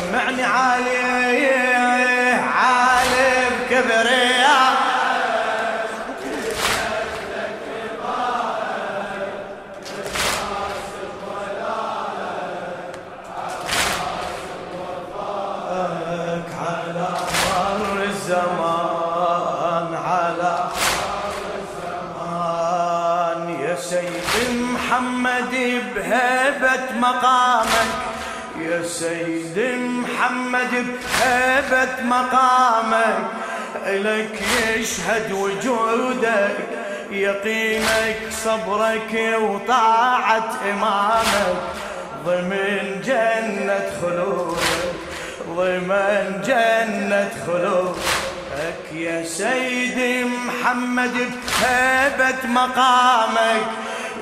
سمعني عالي يا سيد محمد بهيبة مقامك. يا سيد محمد بهيبة مقامك إلك يشهد وجودك يقينك صبرك وطاعة إمامك. ضمن جنة خلودك ضمن جنة خلودك. يا سيدي محمد بهيبة مقامك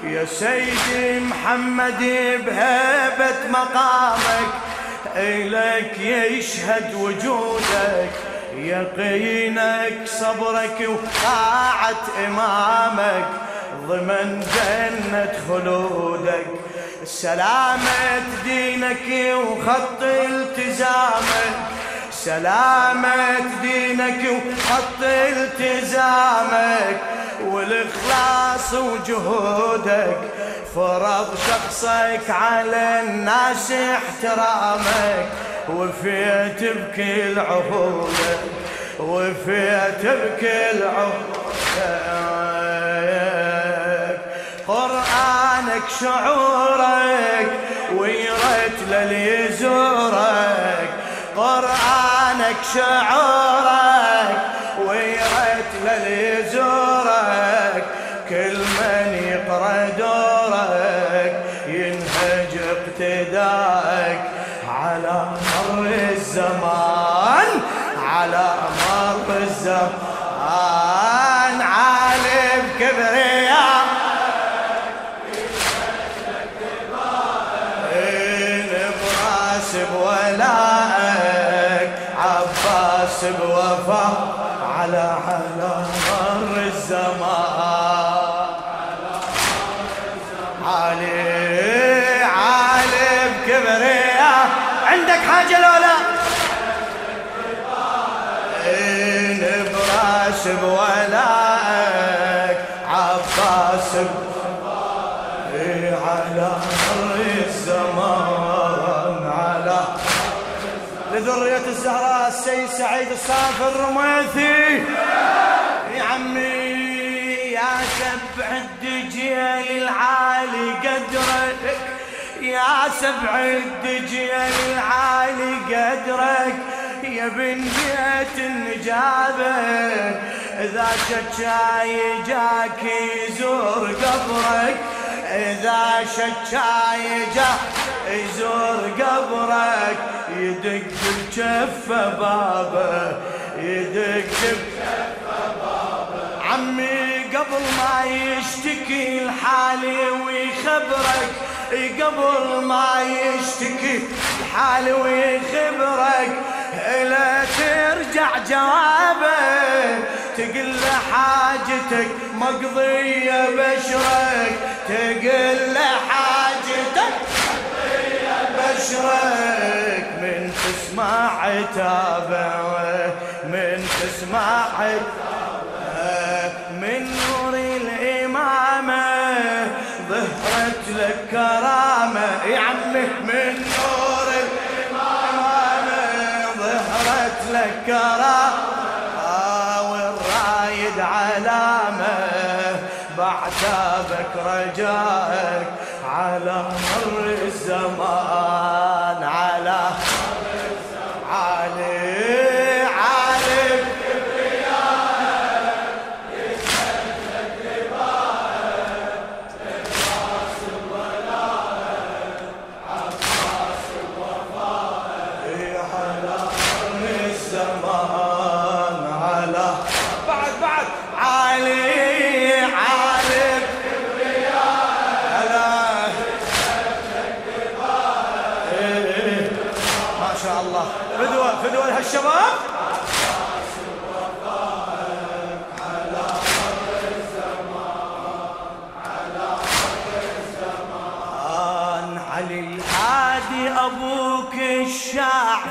يا سيدي محمد بهيبة مقامك. إلك يشهد وجودك يقينك صبرك وطاعة إمامك ضمن جنة خلودك. سلامة دينك وخط التزامك. سلامة دينك وخط التزامك. والإخلاص وجهودك فرض شخصك على الناس احترامك. وفيت بكل عهودك وفيت بكل عهودك قرآنك شعورك ويرت للي يزورك قرآنك شعورك. الزهراء السيد سعيد الصافي الرميثي يا عمي يا سبع الدجيل العالي قدرك. يا سبع الدجيل العالي قدرك. يا بن بيت النجابة إذا شجاي جاك يزور قبرك. إذا شجاي جاك يزور قبرك يدق بجف بابه يدق بجف بابه. عمي قبل ما يشتكي الحالي ويخبرك قبل ما يشتكي الحالي ويخبرك لا ترجع جوابه تقل له حاجتك مقضية بشرك تقل له حاجتك بشرك من تسمع عتابة من تسمع عتابة من نور الإمامة ظهرت لك كرامة. يا عمي من نور الإمامة ظهرت لك كرامة والرايد علامة. بعتابك رجائك على مر الزمان.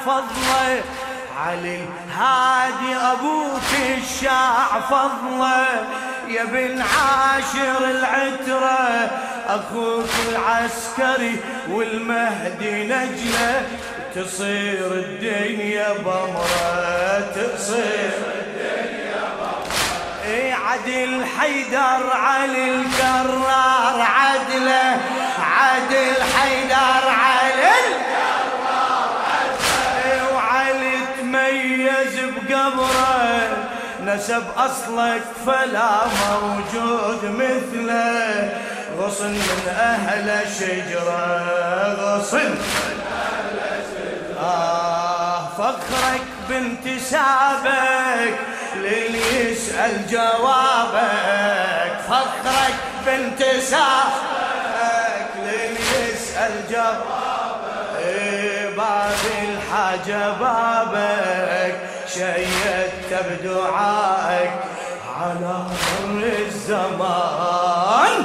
فضله علي الهادي أبوك الشاع فضله يا بن عاشر العترة أخوك العسكري والمهدي نجلة. تصير الدنيا بمرة تصير الدنيا بمرة. اي عدل حيدر علي الكرار عدله عدل حيدر علي بقبره نسب أصلك فلا موجود مثله. غصن من أهل الشجرة غصن آه فخرك بانتسابك للي يسأل جوابك. فخرك بانتسابك للي يسأل جوابك. إيه باب الحاجة بابك. شيدت بدعائك على مر الزمان.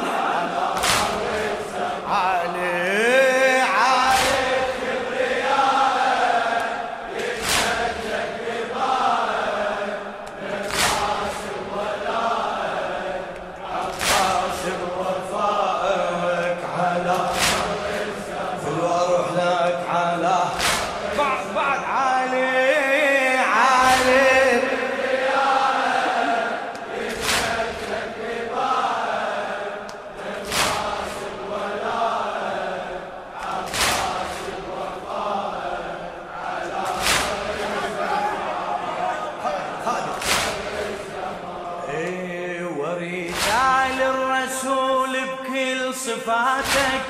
صفاتك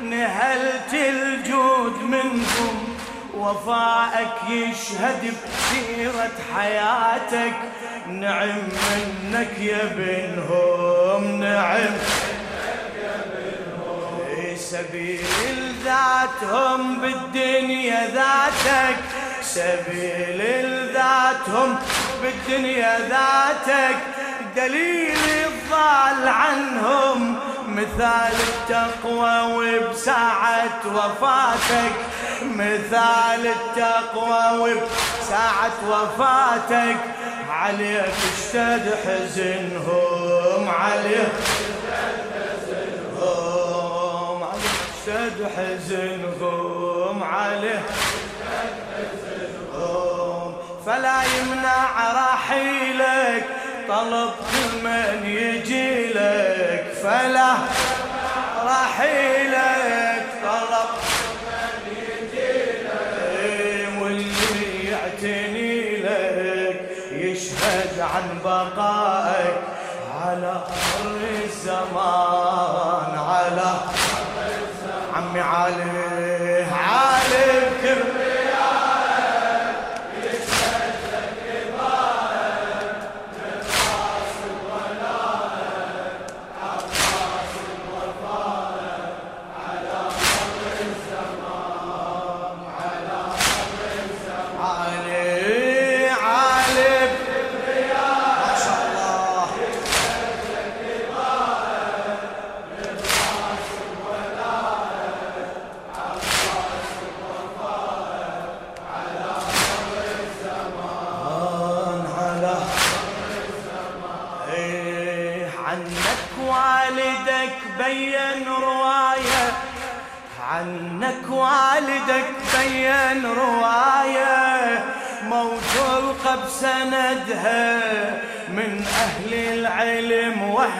نهلت الجود منهم. وفائك يشهد بسيرة حياتك. نعم منك يا بنهم نعم. سبيل ذاتهم بالدنيا ذاتك. سبيل ذاتهم بالدنيا ذاتك. دليل الضال عنهم مثال التقوى وبساعة وفاتك. مثال التقوى وبساعة وفاتك. عليك اشتد حزنهم عليك اشتد حزنهم عليه فلا يمنع رحيلك. طلب من يجي لك فلا رحيلك طلب من يجي لك واللي يعتني لك يشهد عن بقائك على مر الزمان على عمي علي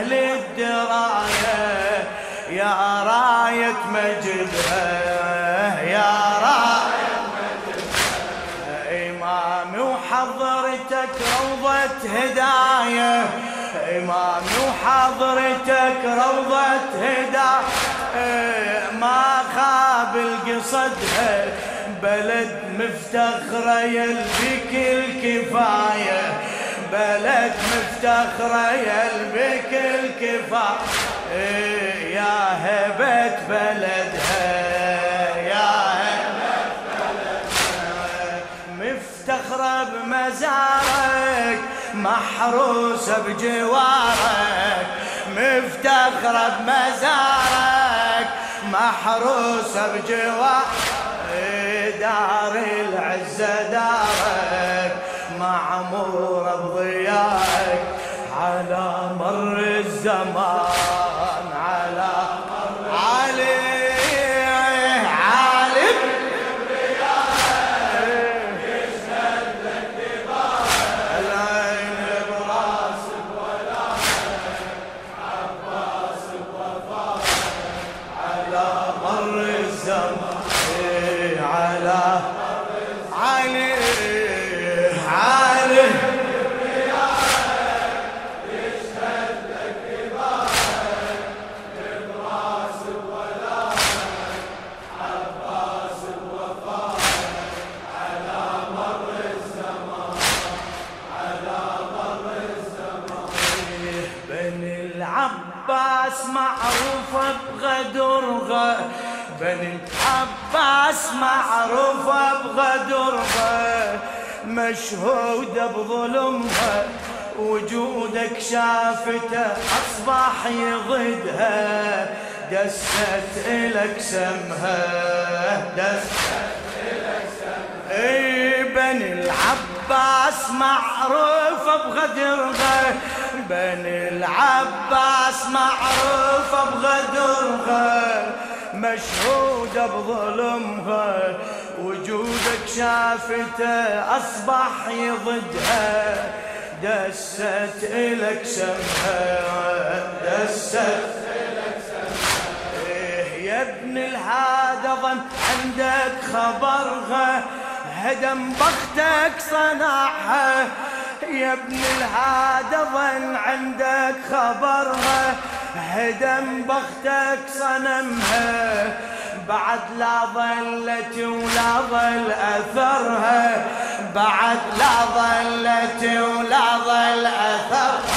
وأهل الدراية يا راية مجدها يا راية مجدها. إمامي وحضرتك روضة هداية إمامي وحضرتك روضة هدى ما خاب القصدها بلد مفتخرة يلبك الكفاية بلد مفتخرة يلبك الكفاية يا هبة بلدها يا هبة بلدها. مفتخرة بمزارك محروسة بجوارك. مفتخرة بمزارك محروسة بجوارك. دار العزة دارك. معمورة بضيائك على مر الزمان. عباس معروفة بغدرها بني عباس معروفة بغدرها مشهودة بظلمها وجودك شافته أصبح يضدها. دست إلك سمها. دست إلك سمها. بني العباس معروفة بغدرها بني العباس معروفة بغدرها مشهودة بظلمها وجودك شافته أصبح يضدها دست إلك سمها دست إلك سمها إيه يا ابن الهادى ظن عندك خبرها هدم بختك صنعها. يا ابن الهادى ظن عندك خبرها هدم بختك صنمها. بعد لا ظلت ولا ظل أثرها. بعد لا ظلت ولا ظل أثرها.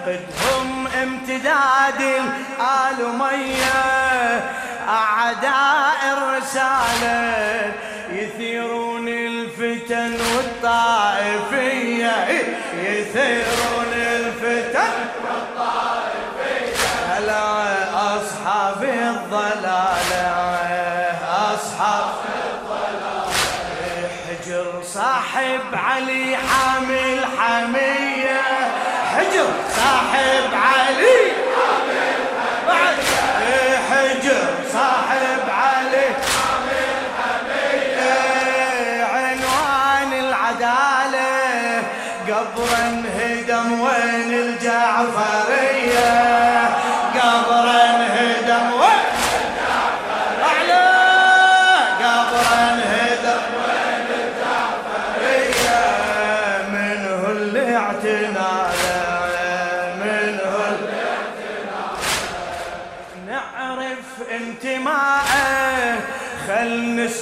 حقدهم امتداد الآل مية أعداء الرسالة يثيرون الفتن والطائفية يثيرون الفتن والطائفية. هلا أصحاب الضلالة أصحاب صاحب علي حامل حمية حجر صاحب علي.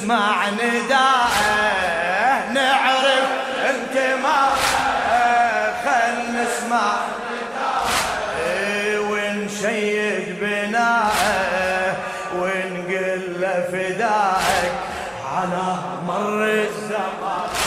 نسمع نداءه نعرف انتماءه خل نسمع. ونشيد بناءه ونقل فدائك على مر الزمان.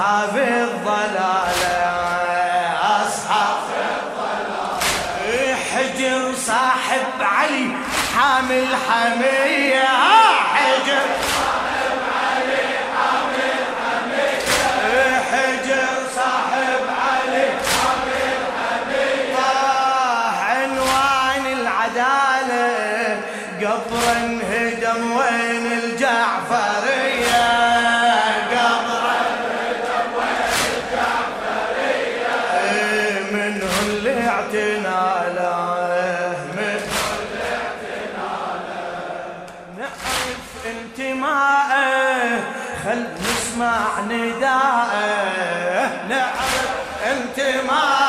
أصحاب الضلالة أصحاب الضلالة. حجر صاحب علي حامل حمية حجر طلعتنا على نعرف انتماءه خل نسمع نداءه نعرف انتماءه